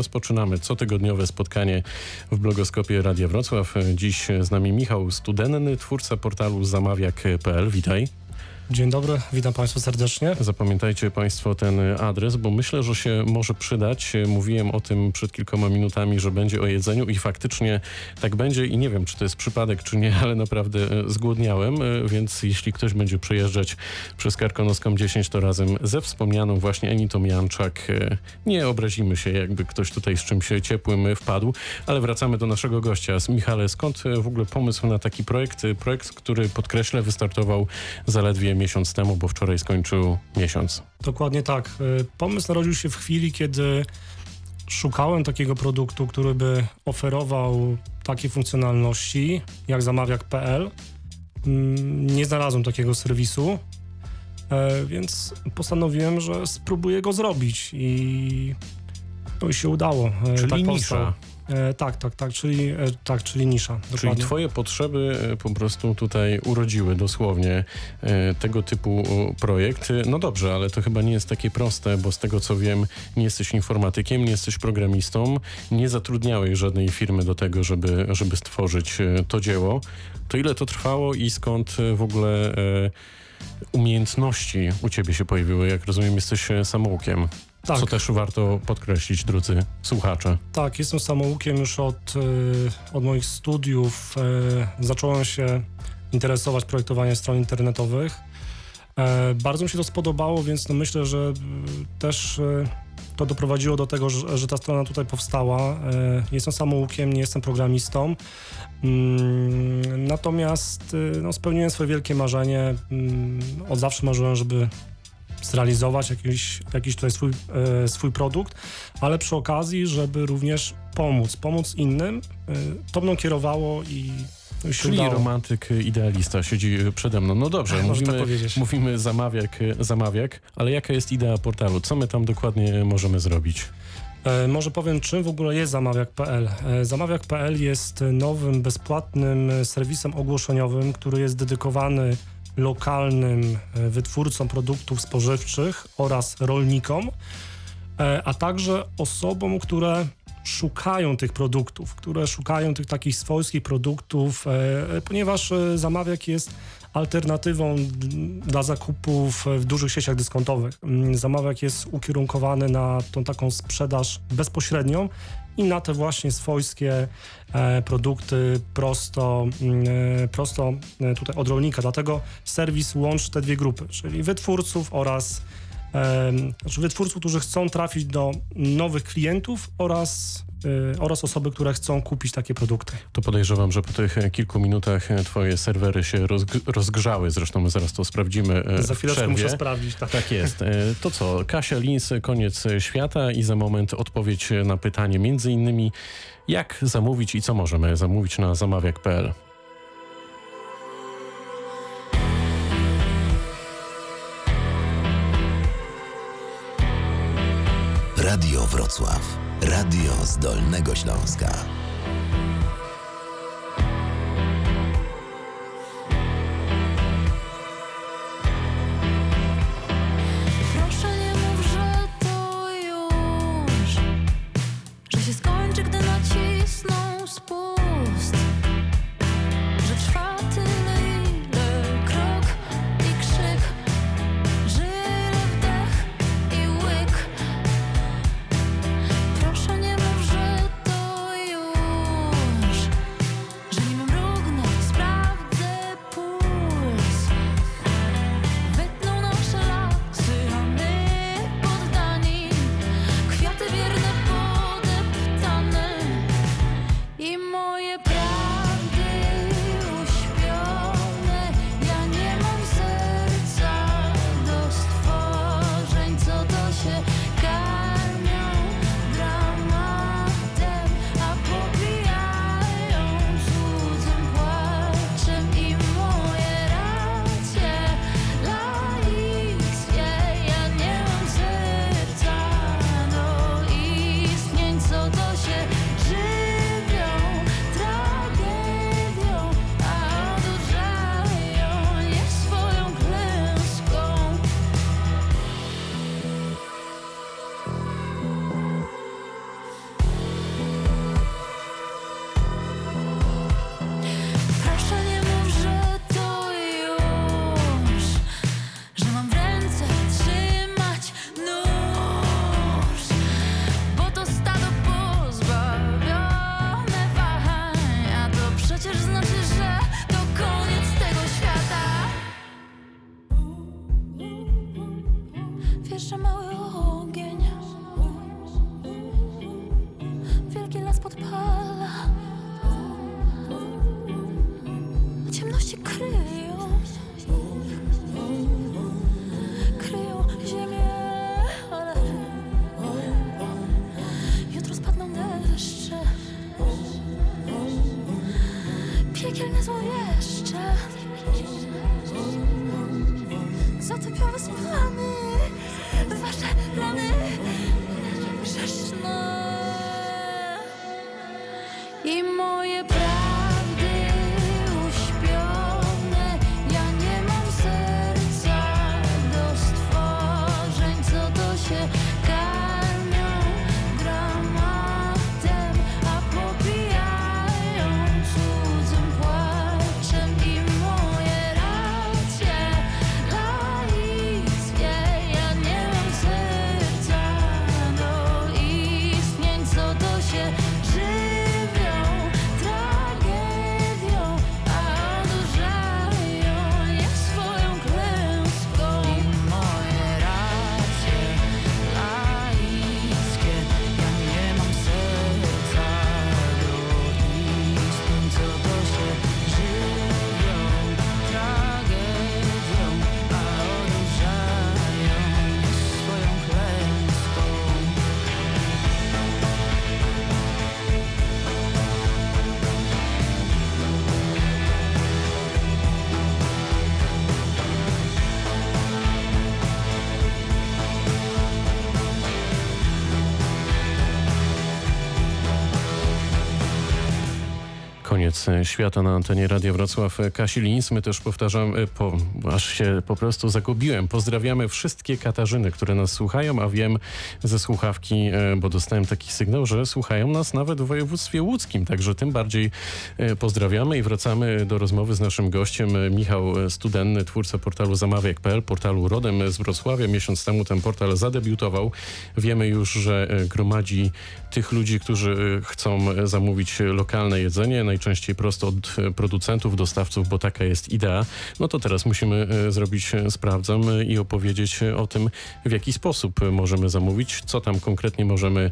Rozpoczynamy cotygodniowe spotkanie w blogoskopie Radia Wrocław. Dziś z nami Michał Studenny, twórca portalu zamawiak.pl. Witaj. Dzień dobry, witam Państwa serdecznie. Zapamiętajcie Państwo ten adres, bo myślę, że się może przydać. Mówiłem o tym przed kilkoma minutami, że będzie o jedzeniu i faktycznie tak będzie i nie wiem, czy to jest przypadek, czy nie, ale naprawdę e, zgłodniałem, e, więc jeśli ktoś będzie przejeżdżać przez Karkonoską 10, to razem ze wspomnianą właśnie Enitą Janczak e, nie obrazimy się, jakby ktoś tutaj z czymś ciepłym wpadł, ale wracamy do naszego gościa. Michale, skąd w ogóle pomysł na taki projekt? Projekt, który podkreślę, wystartował zaledwie miesiąc temu, bo wczoraj skończył miesiąc. Dokładnie tak. Y, pomysł narodził się w chwili, kiedy szukałem takiego produktu, który by oferował takie funkcjonalności jak zamawiak.pl. Mm, nie znalazłem takiego serwisu, e, więc postanowiłem, że spróbuję go zrobić i to się udało. E, Czyli tak nisza. E, tak, tak, tak, czyli, e, tak, czyli nisza. Dokładnie. Czyli twoje potrzeby e, po prostu tutaj urodziły dosłownie e, tego typu projekt. No dobrze, ale to chyba nie jest takie proste, bo z tego co wiem, nie jesteś informatykiem, nie jesteś programistą, nie zatrudniałeś żadnej firmy do tego, żeby, żeby stworzyć e, to dzieło. To ile to trwało i skąd w ogóle e, umiejętności u ciebie się pojawiły? Jak rozumiem, jesteś samoukiem. Tak. Co też warto podkreślić, drodzy słuchacze. Tak, jestem samoukiem już od, y, od moich studiów. Y, zacząłem się interesować projektowaniem stron internetowych. E, bardzo mi się to spodobało, więc no myślę, że y, też to doprowadziło do tego, że, że ta strona tutaj powstała. E, jestem samoukiem, nie jestem programistą. Mm, natomiast no, spełniłem swoje wielkie marzenie. Mm, od zawsze marzyłem, żeby zrealizować jakiś, jakiś tutaj swój, e, swój produkt, ale przy okazji, żeby również pomóc, pomóc innym. E, to mną kierowało i Czyli udało. romantyk, idealista siedzi przede mną. No dobrze, mówimy, tak mówimy zamawiak, zamawiak, ale jaka jest idea portalu? Co my tam dokładnie możemy zrobić? E, może powiem, czym w ogóle jest zamawiak.pl. E, zamawiak.pl jest nowym, bezpłatnym serwisem ogłoszeniowym, który jest dedykowany lokalnym e, wytwórcom produktów spożywczych oraz rolnikom, e, a także osobom, które szukają tych produktów, które szukają tych takich swojskich produktów, e, ponieważ zamawiak jest alternatywą dla zakupów w dużych sieciach dyskontowych. Mm, zamawiak jest ukierunkowany na tą taką sprzedaż bezpośrednią i na te właśnie swojskie e, produkty prosto, mm, e, prosto e, tutaj od rolnika. Dlatego serwis łączy te dwie grupy, czyli wytwórców oraz znaczy wytwórców, którzy chcą trafić do nowych klientów oraz Y, oraz osoby, które chcą kupić takie produkty. To podejrzewam, że po tych kilku minutach twoje serwery się rozgrzały, zresztą zaraz to sprawdzimy e, Za chwileczkę muszę sprawdzić. Tak. tak jest. E, to co, Kasia Lins, koniec świata i za moment odpowiedź na pytanie między innymi jak zamówić i co możemy zamówić na zamawiak.pl. Radio Wrocław. Radio z Dolnego Śląska. Proszę nie mów, że to już, że się skończy, gdy nacisną spór. Koniec świata na antenie Radia Wrocław. E, Kasi Lins, my też powtarzam, e, po, aż się po prostu zagubiłem. Pozdrawiamy wszystkie Katarzyny, które nas słuchają, a wiem ze słuchawki, e, bo dostałem taki sygnał, że słuchają nas nawet w województwie łódzkim, także tym bardziej e, pozdrawiamy i wracamy do rozmowy z naszym gościem. Michał Studenny, twórca portalu zamawiak.pl, portalu rodem z Wrocławia. Miesiąc temu ten portal zadebiutował. Wiemy już, że gromadzi tych ludzi, którzy chcą zamówić lokalne jedzenie, najczęściej prosto od e, producentów, dostawców, bo taka jest idea. No to teraz musimy e, zrobić e, sprawdzam i opowiedzieć o tym, w jaki sposób możemy zamówić, co tam konkretnie możemy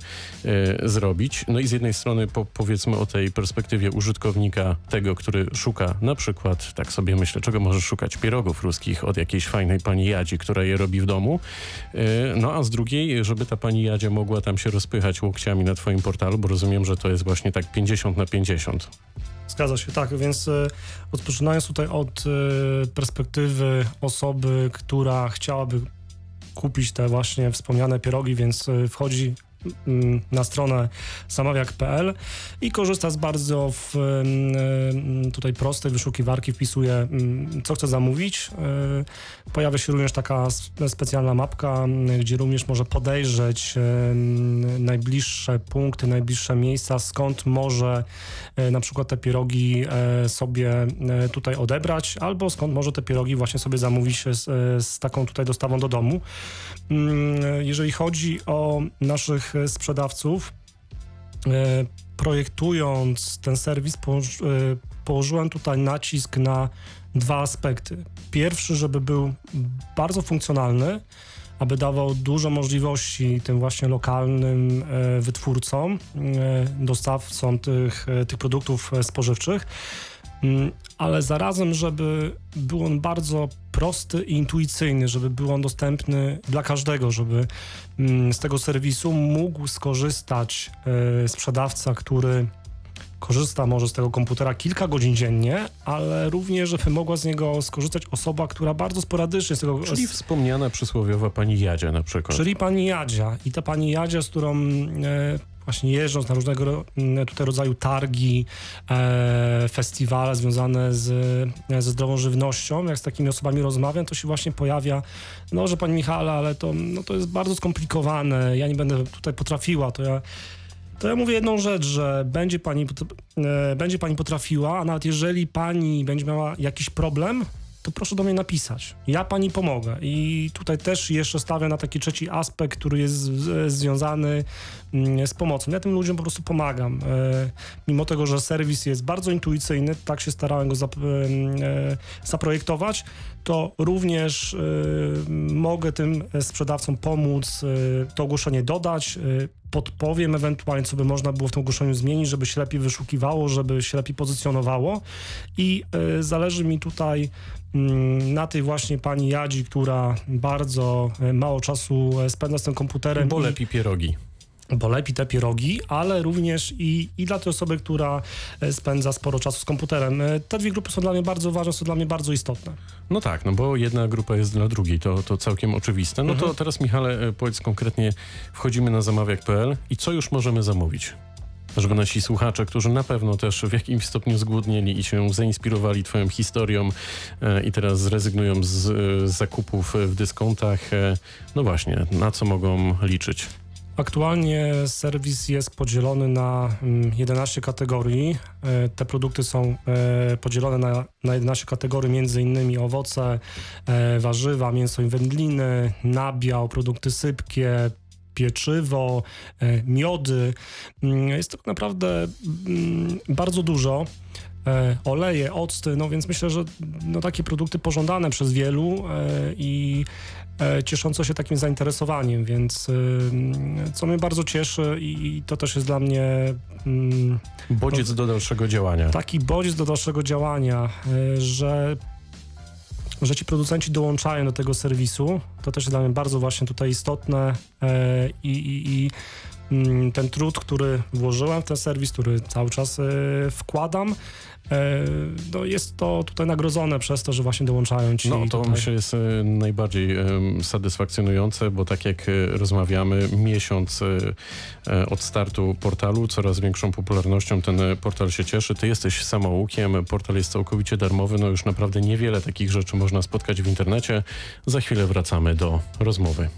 zrobić. No i z jednej strony po, powiedzmy o tej perspektywie użytkownika, tego, który szuka na przykład, tak sobie myślę, czego może szukać, pierogów ruskich od jakiejś fajnej pani Jadzi, która je robi w domu. No a z drugiej, żeby ta pani Jadzia mogła tam się rozpychać łokciami na twoim portalu, bo rozumiem, że to jest właśnie tak 50 na 50. Zgadza się, tak, więc e, rozpoczynając tutaj od e, perspektywy osoby, która chciałaby kupić te właśnie wspomniane pierogi, więc e, wchodzi na stronę zamawiak.pl i korzysta z bardzo w, tutaj prostej wyszukiwarki, wpisuje co chce zamówić. E, Pojawia się również taka specjalna mapka, gdzie również może podejrzeć najbliższe punkty, najbliższe miejsca, skąd może e, na przykład te pierogi e, sobie tutaj odebrać, albo skąd może te pierogi właśnie sobie zamówić z, z taką tutaj dostawą do domu. Mm, Jeżeli chodzi o naszych sprzedawców, e, projektując ten serwis, e, położyłem tutaj nacisk na dwa aspekty. Pierwszy, żeby był bardzo funkcjonalny, aby dawał dużo możliwości tym właśnie lokalnym e, wytwórcom, dostawcom tych, tych produktów spożywczych, ale zarazem, żeby był on bardzo prosty i intuicyjny, żeby był on dostępny dla każdego, żeby mm, z tego serwisu mógł skorzystać e, sprzedawca, który korzysta może z tego komputera kilka godzin dziennie, ale również, żeby mogła z niego skorzystać osoba, która bardzo sporadycznie z tego Czyli wspomniana przysłowiowa pani Jadzia na przykład. Czyli pani Jadzia. I ta pani Jadzia, z którą e, właśnie jeżdżąc na różnego ro- m, tutaj rodzaju targi, e, festiwale związane z, e, ze zdrową żywnością, jak z takimi osobami rozmawiam, to się właśnie pojawia, no, że pani Michale, ale to, no, to jest bardzo skomplikowane, ja nie będę tutaj potrafiła, to ja to ja mówię jedną rzecz, że będzie pani, e, będzie pani potrafiła, a nawet jeżeli pani będzie miała jakiś problem, to proszę do mnie napisać. Ja pani pomogę. I tutaj też jeszcze stawiam na taki trzeci aspekt, który jest z, związany mm, z pomocą. Ja tym ludziom po prostu pomagam. E, mimo tego, że serwis jest bardzo intuicyjny, tak się starałem go e, zaprojektować, to również e, mogę tym sprzedawcom pomóc, to ogłoszenie dodać, podpowiem ewentualnie, co by można było w tym ogłoszeniu zmienić, żeby się lepiej wyszukiwało, żeby się lepiej pozycjonowało i y, zależy mi tutaj mm, na tej właśnie pani Jadzi, która bardzo mało czasu spędza z tym komputerem. Bo lepi pierogi. Bo lepi te pierogi, ale również i, i dla tej osoby, która e, spędza sporo czasu z komputerem. E, Te dwie grupy są dla mnie bardzo ważne, są dla mnie bardzo istotne. No tak, no bo jedna grupa jest dla drugiej, to, to całkiem oczywiste. No to teraz Michale, e, powiedz konkretnie, wchodzimy na zamawiak.pl i co już możemy zamówić? Żeby nasi słuchacze, którzy na pewno też w jakimś stopniu zgłodnieli i się zainspirowali twoją historią e, i teraz zrezygnują z, z zakupów w dyskontach, e, no właśnie, na co mogą liczyć? Aktualnie serwis jest podzielony na mm, 11 kategorii. E, Te produkty są e, podzielone na, na 11 kategorii, między innymi owoce, e, warzywa, mięso i wędliny, nabiał, produkty sypkie, pieczywo, miody. Mm, Jest tak naprawdę mm, bardzo dużo. Oleje, octy, no więc myślę, że no, takie produkty pożądane przez wielu i e, cieszące się takim zainteresowaniem, więc y, co mnie bardzo cieszy i, to też jest dla mnie mm, Bodziec do dalszego działania. taki bodziec do dalszego działania, y, że, że ci producenci dołączają do tego serwisu. To też jest dla mnie bardzo właśnie tutaj istotne e, i, i, i ten trud, który włożyłem w ten serwis, który cały czas e, wkładam, e, no jest to tutaj nagrodzone przez to, że właśnie dołączają ci No to tutaj. myślę jest e, najbardziej satysfakcjonujące, bo tak jak rozmawiamy, miesiąc od startu portalu, coraz większą popularnością ten portal się cieszy. Ty jesteś samoukiem, portal jest całkowicie darmowy, no już naprawdę niewiele takich rzeczy można spotkać w internecie. Za chwilę wracamy do rozmowy.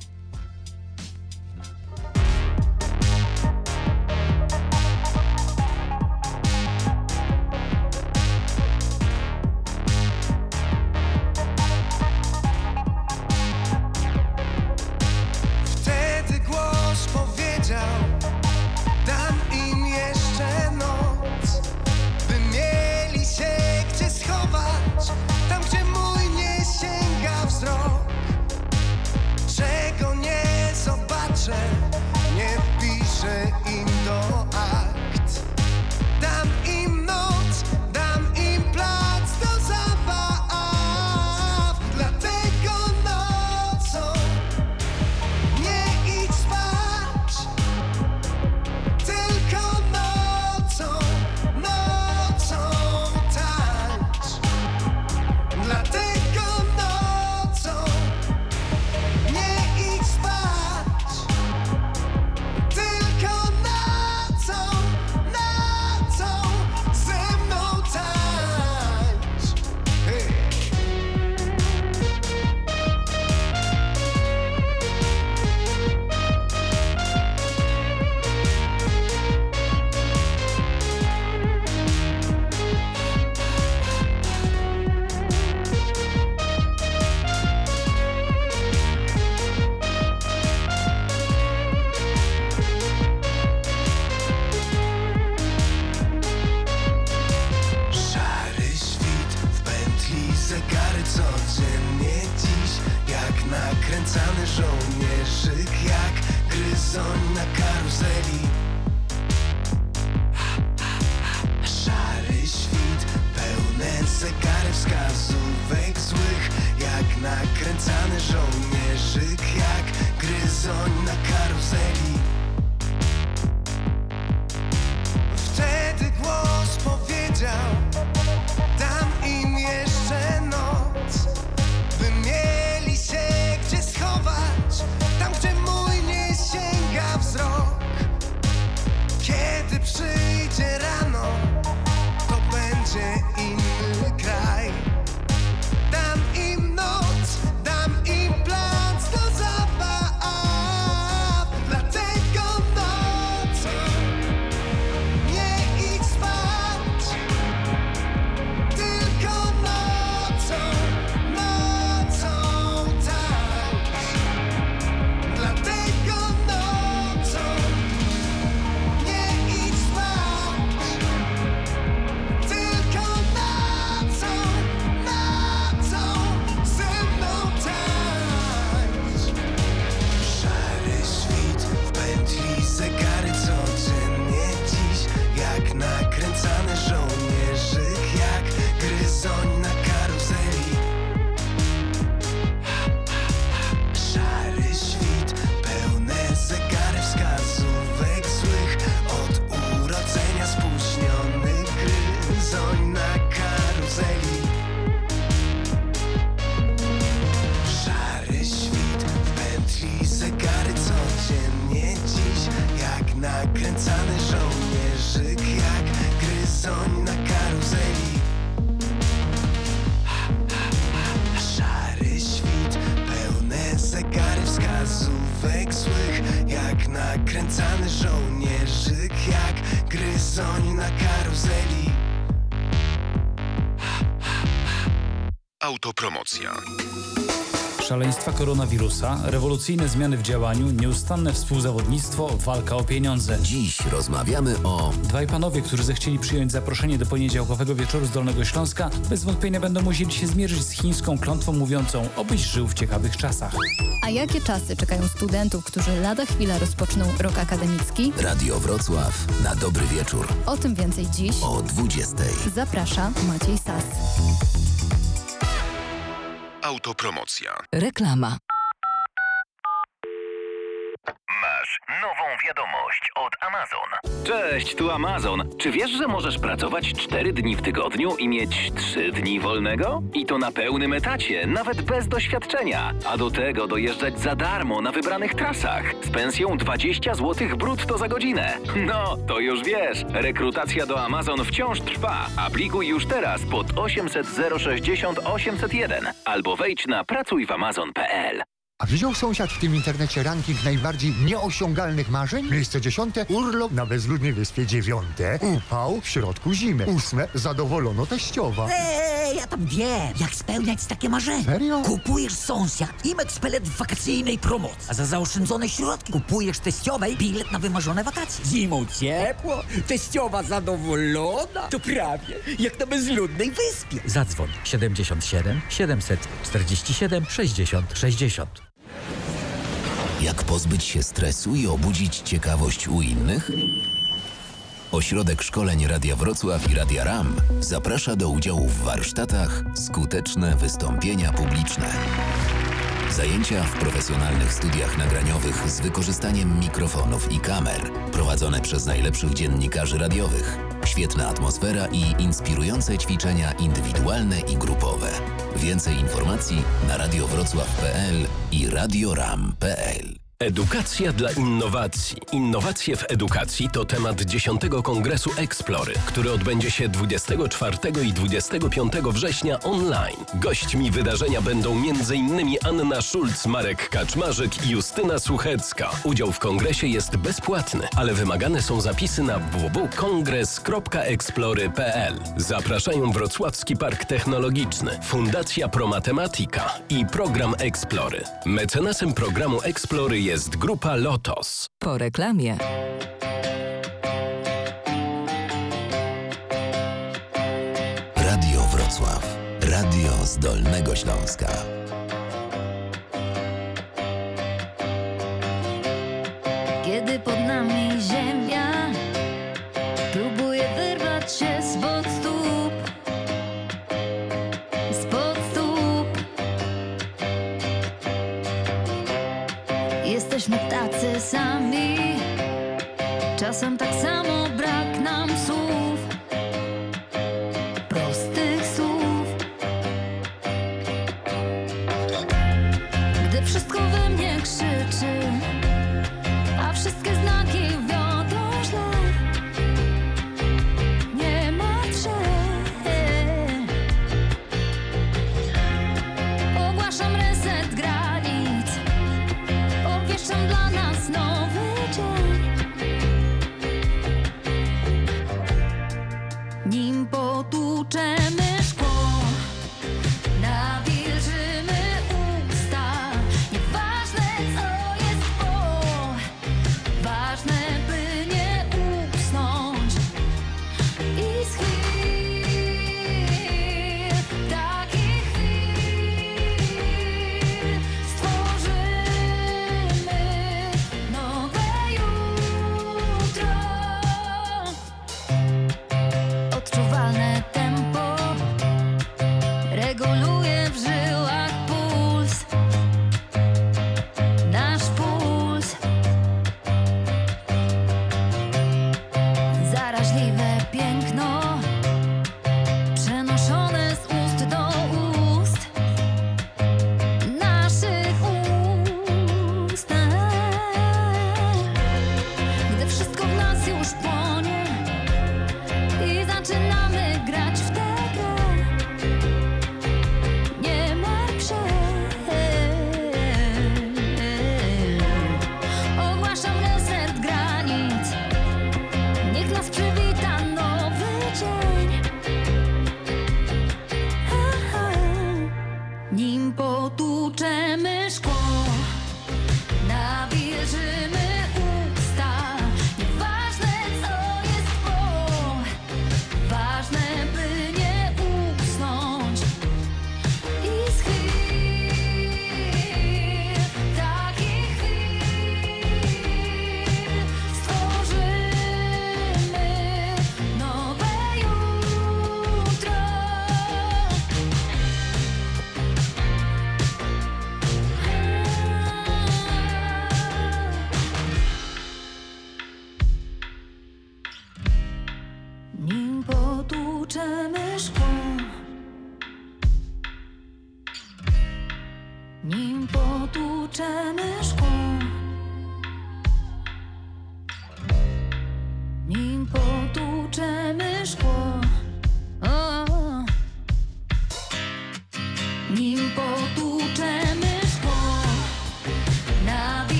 Szaleństwa koronawirusa, rewolucyjne zmiany w działaniu, nieustanne współzawodnictwo, walka o pieniądze. Dziś rozmawiamy o Dwaj panowie, którzy zechcieli przyjąć zaproszenie do poniedziałkowego wieczoru z Dolnego Śląska, bez wątpienia będą musieli się zmierzyć z chińską klątwą mówiącą obyś żył w ciekawych czasach. A jakie czasy czekają studentów, którzy lada chwila rozpoczną rok akademicki? Radio Wrocław na dobry wieczór O tym więcej dziś. o 20. Zaprasza Maciej Sas. Autopromocja. Reklama. Nową wiadomość od Amazon. Cześć, tu Amazon. Czy wiesz, że możesz pracować 4 dni w tygodniu i mieć 3 dni wolnego? I to na pełnym etacie, nawet bez doświadczenia. A do tego dojeżdżać za darmo na wybranych trasach. Z pensją 20 zł brutto za godzinę. No, to już wiesz. Rekrutacja do Amazon wciąż trwa. Aplikuj już teraz pod 800 060 801 albo wejdź na pracujwamazon.pl. A wziął sąsiad w tym internecie ranking najbardziej nieosiągalnych marzeń? Miejsce dziesiąte, urlop na bezludnej wyspie dziewiąte, upał w środku zimy. Ósme, zadowolono teściowa. Eee, ja tam wiem, jak spełniać takie marzenia. Serio? Kupujesz sąsiad i Pelet w wakacyjnej promocji, a za zaoszczędzone środki kupujesz teściowej bilet na wymarzone wakacje. Zimą ciepło, teściowa zadowolona, to prawie jak na bezludnej wyspie. Zadzwoń 77 747 60 60. Jak pozbyć się stresu i obudzić ciekawość u innych? Ośrodek Szkoleń Radia Wrocław i Radia RAM zaprasza do udziału w warsztatach Skuteczne wystąpienia publiczne. Zajęcia w profesjonalnych studiach nagraniowych z wykorzystaniem mikrofonów i kamer, prowadzone przez najlepszych dziennikarzy radiowych. Świetna atmosfera i inspirujące ćwiczenia indywidualne i grupowe. Więcej informacji na radiowrocław.pl i radioram.pl. Edukacja dla innowacji. Innowacje w edukacji to temat 10 Kongresu Explory, który odbędzie się 24 i 25 września online. Gośćmi wydarzenia będą m.in. Anna Szulc, Marek Kaczmarzyk i Justyna Suchecka. Udział w kongresie jest bezpłatny, ale wymagane są zapisy na www.kongres.explory.pl. Zapraszają Wrocławski Park Technologiczny, Fundacja Promatematika i program Explory. Mecenasem programu Explory jest grupa Lotos. Po reklamie. Radio Wrocław. Radio z Dolnego Śląska. Czasem tak samo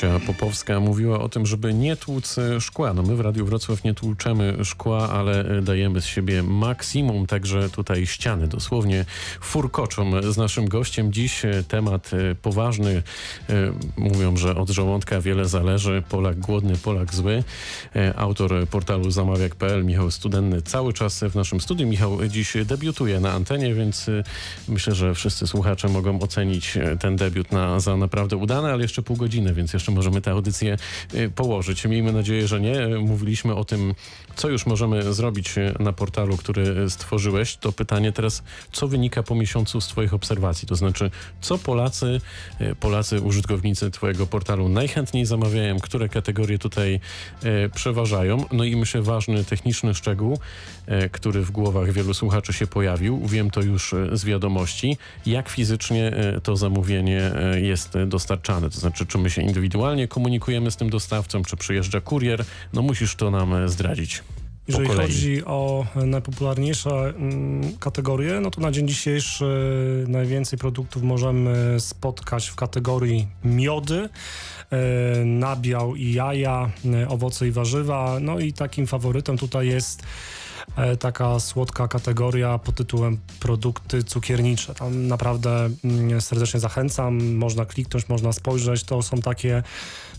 Kasia Popowska mówiła o tym, żeby nie tłuc e, szkła. No my w Radiu Wrocław nie tłuczemy szkła, ale e, dajemy z siebie maksimum, także tutaj ściany dosłownie furkoczą z naszym gościem. Dziś e, temat poważny. Mówią, że od żołądka wiele zależy. Polak głodny, Polak zły. Autor portalu zamawiak.pl Michał Studenny cały czas w naszym studiu. Michał dziś debiutuje na antenie, więc myślę, że wszyscy słuchacze mogą ocenić ten debiut na, za naprawdę udany, ale jeszcze pół godziny, więc jeszcze możemy tę audycję y, położyć. Miejmy nadzieję, że nie. Mówiliśmy o tym, co już możemy zrobić y, na portalu, który y, stworzyłeś. To pytanie teraz, co wynika po miesiącu z twoich obserwacji? To znaczy, co Polacy, Polacy użytkownicy twojego portalu najchętniej zamawiają, które kategorie tutaj przeważają? No i myślę, ważny techniczny szczegół, który w głowach wielu słuchaczy się pojawił. Wiem to już z wiadomości. Jak fizycznie to zamówienie jest dostarczane? To znaczy, czy my się indywidualnie komunikujemy z tym dostawcą, czy przyjeżdża kurier? No musisz to nam e, zdradzić. Jeżeli chodzi o e, najpopularniejsze mm, kategorie, no to na dzień dzisiejszy e, najwięcej produktów możemy spotkać w kategorii miody, nabiał i jaja, owoce i warzywa. No i takim faworytem tutaj jest taka słodka kategoria pod tytułem produkty cukiernicze. Tam naprawdę mm, serdecznie zachęcam, można kliknąć, można spojrzeć. To są takie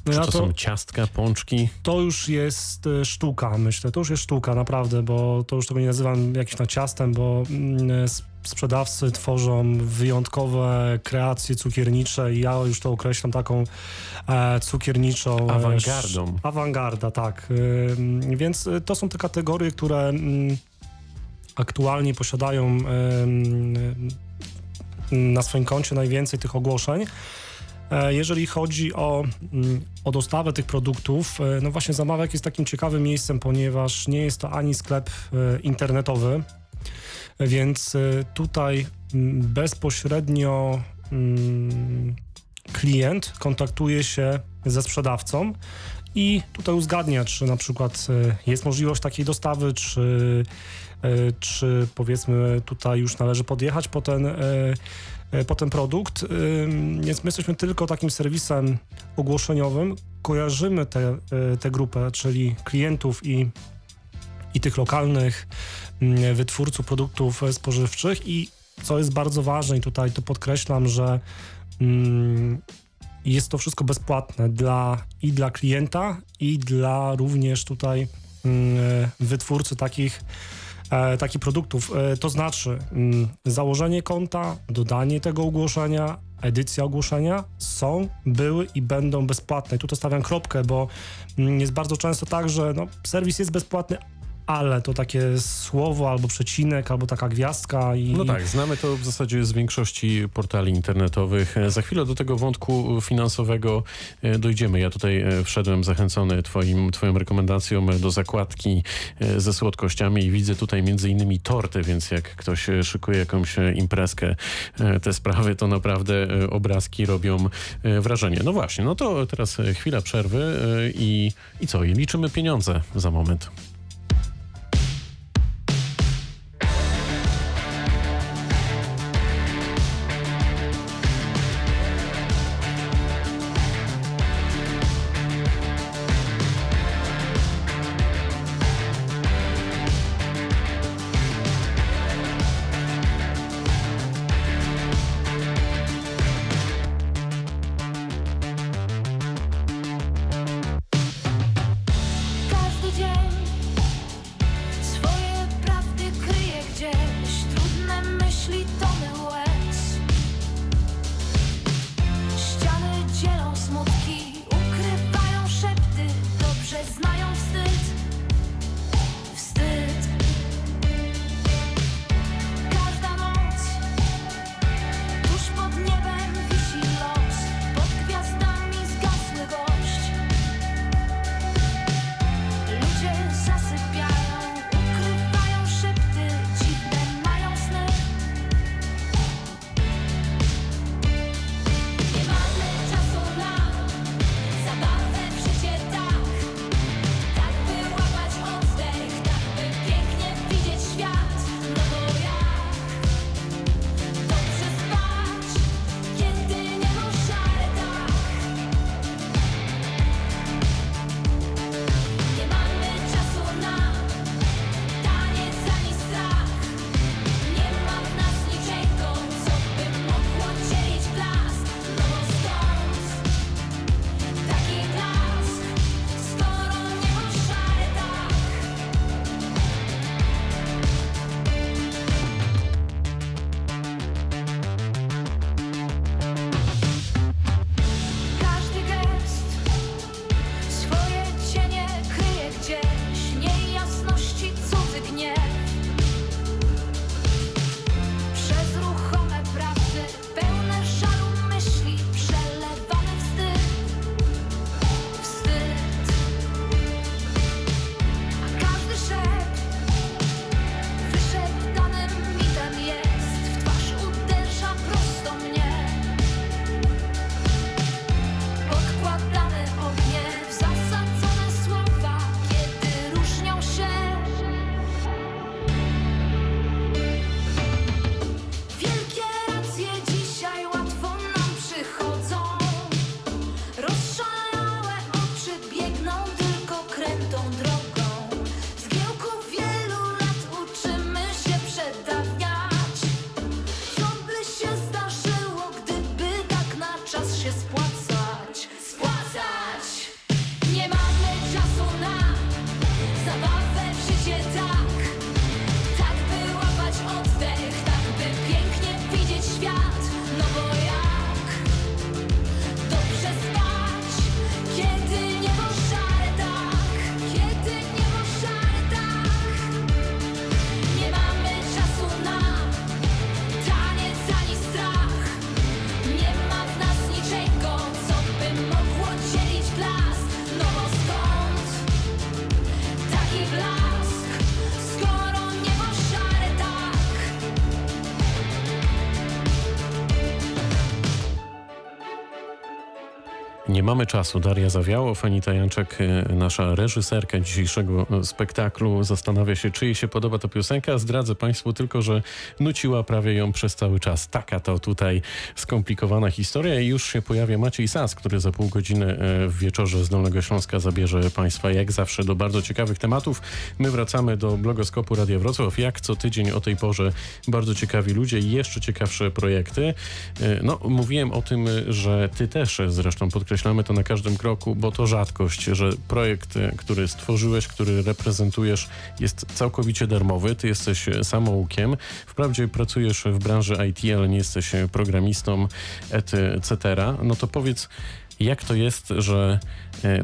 no ja to, są ciastka, pączki? to już jest e, sztuka, myślę. To już jest sztuka, naprawdę, bo to już tego nie nazywam jakimś tam ciastem, bo mm, sprzedawcy tworzą wyjątkowe kreacje cukiernicze i ja już to określam taką e, cukierniczą... e, Awangardą. sz- Awangarda, tak. Ym, więc e, to są te kategorie, które mm, aktualnie posiadają ym, na swoim koncie najwięcej tych ogłoszeń. E, Jeżeli chodzi o, mm, o dostawę tych produktów, e, no właśnie Zamawiak jest takim ciekawym miejscem, ponieważ nie jest to ani sklep e, internetowy, więc e, tutaj mm, bezpośrednio mm, klient kontaktuje się ze sprzedawcą i tutaj uzgadnia, czy na przykład e, jest możliwość takiej dostawy, czy, e, czy powiedzmy tutaj już należy podjechać po ten, po ten produkt. Więc my jesteśmy tylko takim serwisem ogłoszeniowym. Kojarzymy tę grupę, czyli klientów i, i tych lokalnych wytwórców produktów spożywczych i co jest bardzo ważne i tutaj to podkreślam, że mm, jest to wszystko bezpłatne dla, i dla klienta, i dla również tutaj mm, wytwórcy takich, e, takich produktów. E, to znaczy mm, założenie konta, dodanie tego ogłoszenia, edycja ogłoszenia są, były i będą bezpłatne. I tu to stawiam kropkę, bo mm, jest bardzo często tak, że no, serwis jest bezpłatny, ale to takie słowo albo przecinek, albo taka gwiazdka i... No tak, znamy to w zasadzie z większości portali internetowych. Za chwilę do tego wątku finansowego e, dojdziemy. Ja tutaj e, wszedłem zachęcony twoim, twoją rekomendacją e, do zakładki ze słodkościami i widzę tutaj między innymi torty, więc jak ktoś szykuje jakąś imprezkę, te sprawy, to naprawdę obrazki robią wrażenie. No właśnie, no to teraz chwila przerwy i, i co? I liczymy pieniądze za moment. Nie mamy czasu. Daria Zawiało, Fanita Janczak, e, nasza reżyserka dzisiejszego e, spektaklu, zastanawia się, czy jej się podoba ta piosenka. Zdradzę Państwu tylko, że nuciła prawie ją przez cały czas. Taka to tutaj skomplikowana historia i już się pojawia Maciej Sas, który za pół godziny e, w wieczorze z Dolnego Śląska zabierze Państwa jak zawsze do bardzo ciekawych tematów. My wracamy do blogoskopu Radia Wrocław. Jak co tydzień o tej porze bardzo ciekawi ludzie i jeszcze ciekawsze projekty. No, mówiłem o tym, że Ty też zresztą podkreślałeś podkreślamy to na każdym kroku, bo to rzadkość, że projekt, e, który stworzyłeś, który reprezentujesz, jest całkowicie darmowy. Ty jesteś e, samoukiem. Wprawdzie pracujesz w branży IT, ale nie jesteś e, programistą, etc. No to powiedz, jak to jest, że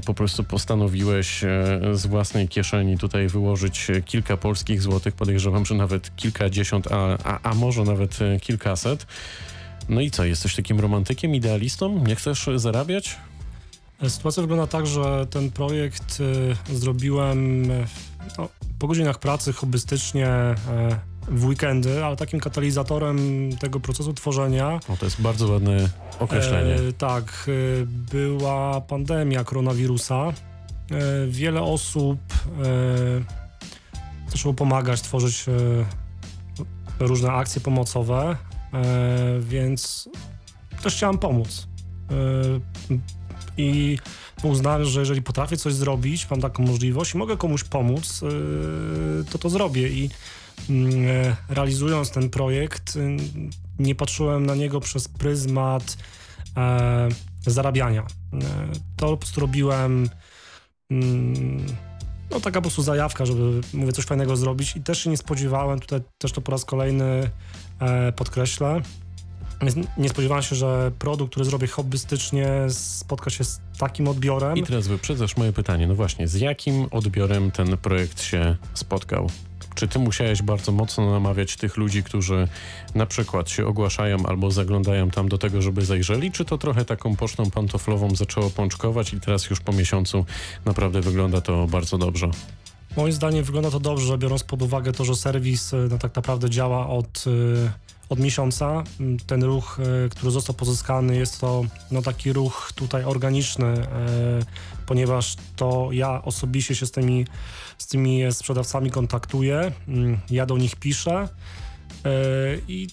po prostu postanowiłeś z własnej kieszeni tutaj wyłożyć kilka polskich złotych, podejrzewam, że nawet kilkadziesiąt, a, a, a może nawet kilkaset. No i co, jesteś takim romantykiem, idealistą? Nie chcesz zarabiać? Sytuacja wygląda tak, że ten projekt y, zrobiłem no, po godzinach pracy hobbystycznie y, w weekendy, ale takim katalizatorem tego procesu tworzenia. O, to jest bardzo ładne określenie. E, tak, była pandemia koronawirusa. E, wiele osób e, zaczęło pomagać, tworzyć różne akcje pomocowe, więc też chciałem pomóc i uznałem, że jeżeli potrafię coś zrobić, mam taką możliwość i mogę komuś pomóc, y, to to zrobię i mm, e, realizując ten projekt y, nie patrzyłem na niego przez pryzmat e, zarabiania. E, to po prostu robiłem mm, no taka po prostu zajawka, żeby mówię coś fajnego zrobić i też się nie spodziewałem, tutaj też to po raz kolejny podkreślę, nie spodziewałem się, że produkt, który zrobię hobbystycznie, spotka się z takim odbiorem. I teraz wyprzedzasz moje pytanie. No właśnie, z jakim odbiorem ten projekt się spotkał? Czy ty musiałeś bardzo mocno namawiać tych ludzi, którzy na przykład się ogłaszają albo zaglądają tam do tego, żeby zajrzeli, czy to trochę taką pocztą pantoflową zaczęło pączkować i teraz już po miesiącu naprawdę wygląda to bardzo dobrze? Moim zdaniem wygląda to dobrze, biorąc pod uwagę to, że serwis no, tak naprawdę działa od y, od miesiąca. Ten ruch, e, który został pozyskany, jest to no, taki ruch tutaj organiczny, e, ponieważ to ja osobiście się z tymi, z tymi sprzedawcami kontaktuję, mm, ja do nich piszę e, i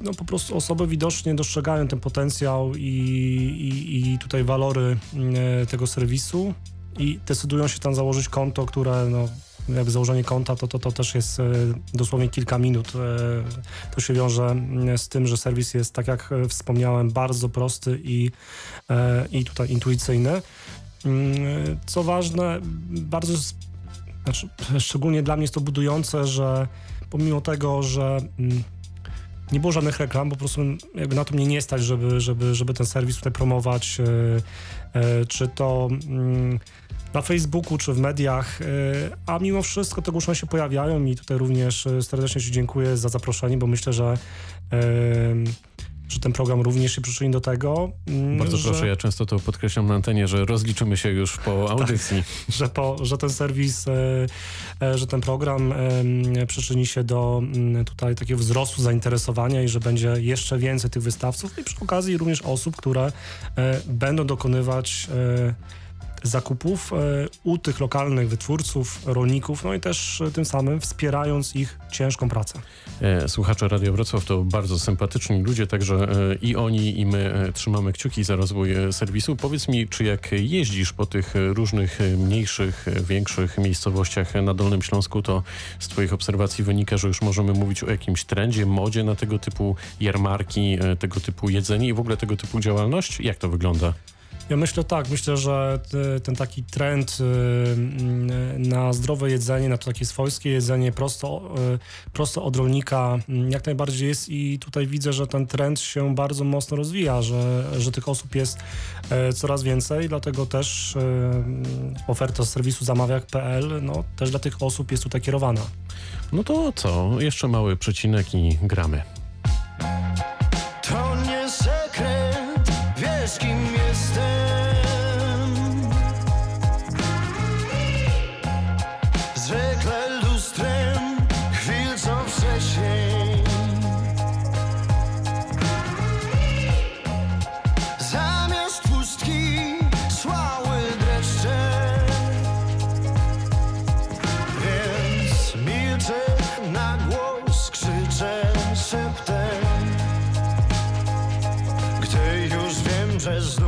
no, po prostu osoby widocznie dostrzegają ten potencjał i, i, i tutaj walory mm, tego serwisu i decydują się tam założyć konto, które no, jakby założenie konta, to, to, to też jest e, dosłownie kilka minut. E, to się wiąże mm, z tym, że serwis jest, tak jak e, wspomniałem, bardzo prosty i, i tutaj intuicyjny. Mm, co ważne, bardzo, znaczy, szczególnie dla mnie jest to budujące, że pomimo tego, że mm, nie było żadnych reklam, po prostu jakby na to mnie nie stać, żeby, żeby, żeby ten serwis tutaj promować, czy to na Facebooku czy w mediach, e, a mimo wszystko te ogłoszenia się pojawiają i tutaj również e, serdecznie Ci dziękuję za zaproszenie, bo myślę, że że ten program również się przyczyni do tego. Mm, Bardzo że... proszę, ja często to podkreślam na antenie, że rozliczymy się już po tak, audycji. Tak, że, po, że ten serwis, e, że ten program przyczyni się do mm, tutaj takiego wzrostu zainteresowania i że będzie jeszcze więcej tych wystawców i przy okazji również osób, które będą dokonywać zakupów e, u tych lokalnych wytwórców, rolników, no i też e, tym samym wspierając ich ciężką pracę. E, słuchacze Radio Wrocław to bardzo sympatyczni ludzie, także i oni, i my trzymamy kciuki za rozwój serwisu. Powiedz mi, czy jak jeździsz po tych różnych mniejszych, większych miejscowościach na Dolnym Śląsku, to z Twoich obserwacji wynika, że już możemy mówić o jakimś trendzie, modzie na tego typu jarmarki, tego typu jedzenie i w ogóle tego typu działalność? Jak to wygląda? Ja myślę tak, myślę, że ten taki trend y, y, na zdrowe jedzenie, na to takie swojskie jedzenie prosto, y, prosto od rolnika mm, jak najbardziej jest i tutaj widzę, że ten trend się bardzo mocno rozwija, że, że tych osób jest coraz więcej, dlatego też oferta z serwisu zamawiak.pl no, też dla tych osób jest tutaj kierowana. No to co? Jeszcze mały przecinek i gramy. To nie sekret, wiesz kim roses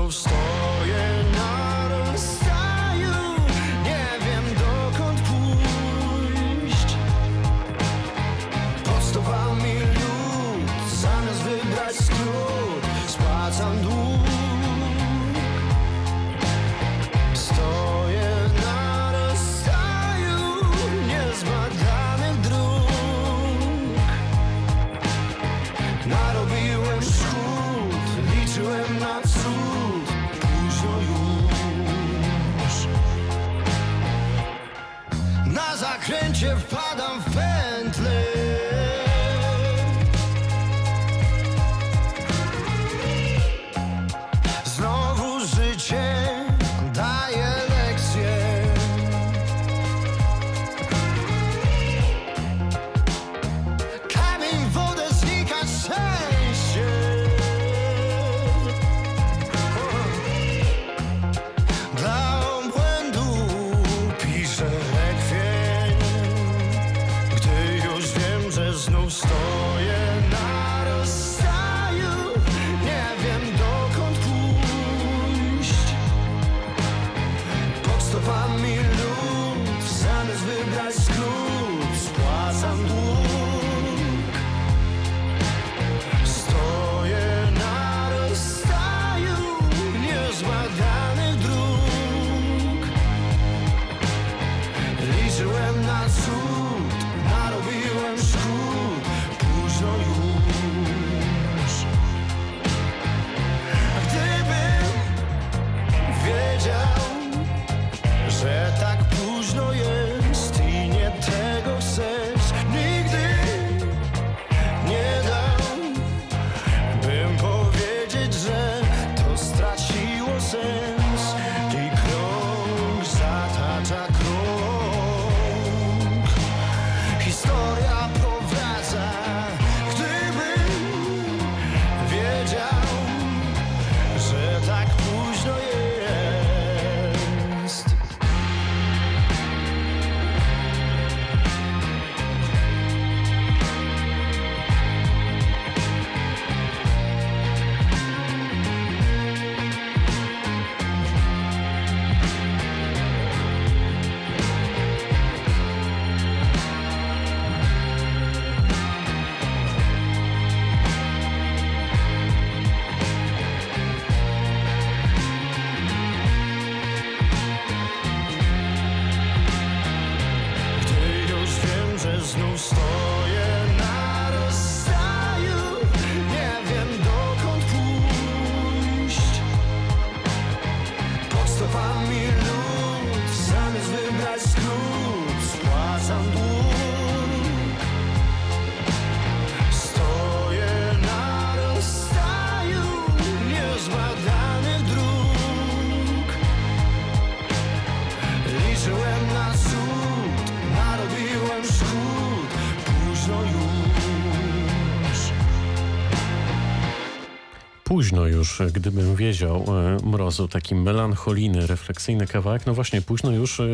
Późno już, gdybym wiedział, e, mrozu, taki melancholijny, refleksyjny kawałek. No właśnie, późno już, e,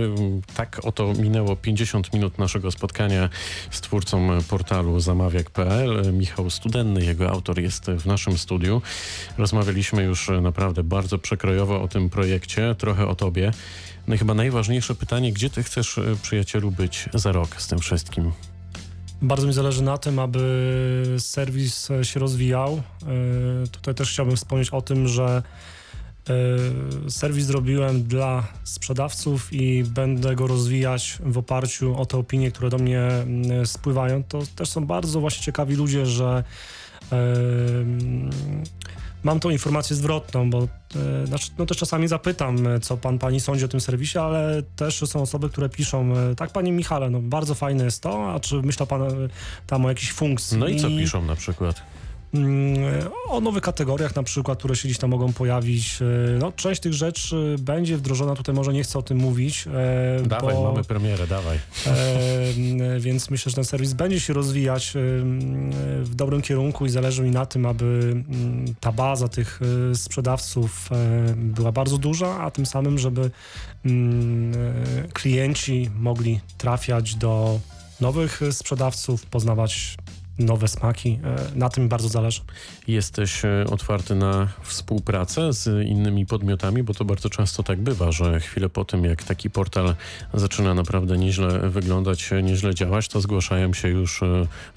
tak oto minęło 50 minut naszego spotkania z twórcą portalu zamawiak.pl. Michał Studenny, jego autor jest w naszym studiu. Rozmawialiśmy już e, naprawdę bardzo przekrojowo o tym projekcie, trochę o tobie. No i chyba najważniejsze pytanie, gdzie ty chcesz, przyjacielu, być za rok z tym wszystkim? Bardzo mi zależy na tym, aby serwis e, się rozwijał. E, Tutaj też chciałbym wspomnieć o tym, że e, serwis zrobiłem dla sprzedawców i będę go rozwijać w oparciu o te opinie, które do mnie mm, spływają. To też są bardzo właśnie ciekawi ludzie, że mam tą informację zwrotną, bo e, znaczy, no też czasami zapytam, e, co pan, pani sądzi o tym serwisie, ale też są osoby, które piszą, e, tak panie Michale, no bardzo fajne jest to, a czy myśla pan tam o jakiejś funkcji? No i co piszą na przykład? Mm, O nowych kategoriach na przykład, które się gdzieś tam mogą pojawić. E, No, część tych rzeczy będzie wdrożona, tutaj może nie chcę o tym mówić. e, Dawaj, bo, mamy premierę, dawaj. e, Więc myślę, że ten serwis będzie się rozwijać e, w dobrym kierunku i zależy mi na tym, aby ta baza tych e, sprzedawców e, była bardzo duża, a tym samym, żeby e, klienci mogli trafiać do nowych e, sprzedawców, poznawać nowe smaki. E, Na tym bardzo zależy. Jesteś e, otwarty na współpracę z innymi podmiotami, bo to bardzo często tak bywa, że chwilę po tym, jak taki portal zaczyna naprawdę nieźle wyglądać, e, nieźle działać, to zgłaszają się już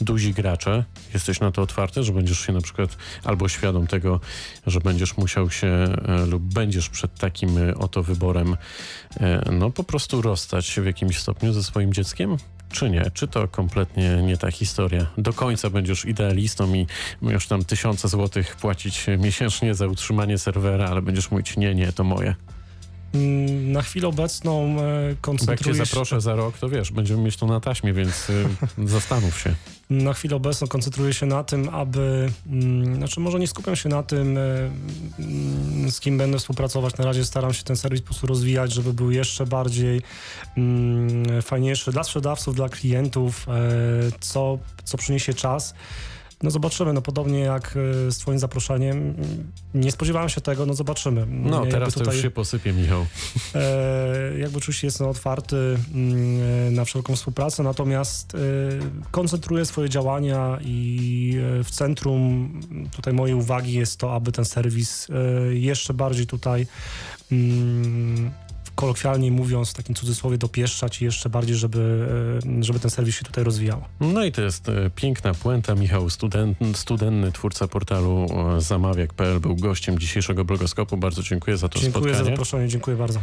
duzi gracze. Jesteś na to otwarty, że będziesz się na przykład albo świadom tego, że będziesz musiał się lub będziesz przed takim oto wyborem no po prostu rozstać się w jakimś stopniu ze swoim dzieckiem? Czy nie? Czy to kompletnie nie ta historia? Do końca będziesz idealistą i już tam tysiące złotych płacić miesięcznie za utrzymanie serwera, ale będziesz mówić, nie, nie, to moje. Mm, Na chwilę obecną e, Bo jak cię koncentruję się... zaproszę za rok, to wiesz, będziemy mieć to na taśmie, więc y, zastanów się. Na chwilę obecną koncentruję się na tym, aby, mm, znaczy może nie skupiam się na tym, e, mm, z kim będę współpracować. Na razie staram się ten serwis po prostu rozwijać, żeby był jeszcze bardziej fajniejszy dla sprzedawców, dla klientów, e, co, co przyniesie czas. No zobaczymy, no podobnie jak e, z twoim zaproszeniem. Nie spodziewałem się tego, no zobaczymy. No, Jakby teraz to już się posypie, Michał. E, jakby oczywiście jestem otwarty mm, e, na wszelką współpracę, natomiast e, koncentruję swoje działania i e, w centrum tutaj mojej uwagi jest to, aby ten serwis e, jeszcze bardziej tutaj mm, kolokwialnie mówiąc, w takim cudzysłowie dopieszczać i jeszcze bardziej, żeby, e, żeby ten serwis się tutaj rozwijał. No i to jest e, piękna puenta. Michał studenny, twórca portalu e, zamawiak.pl był gościem dzisiejszego blogoskopu. Bardzo dziękuję za to Dziękuję spotkanie. za zaproszenie, dziękuję bardzo.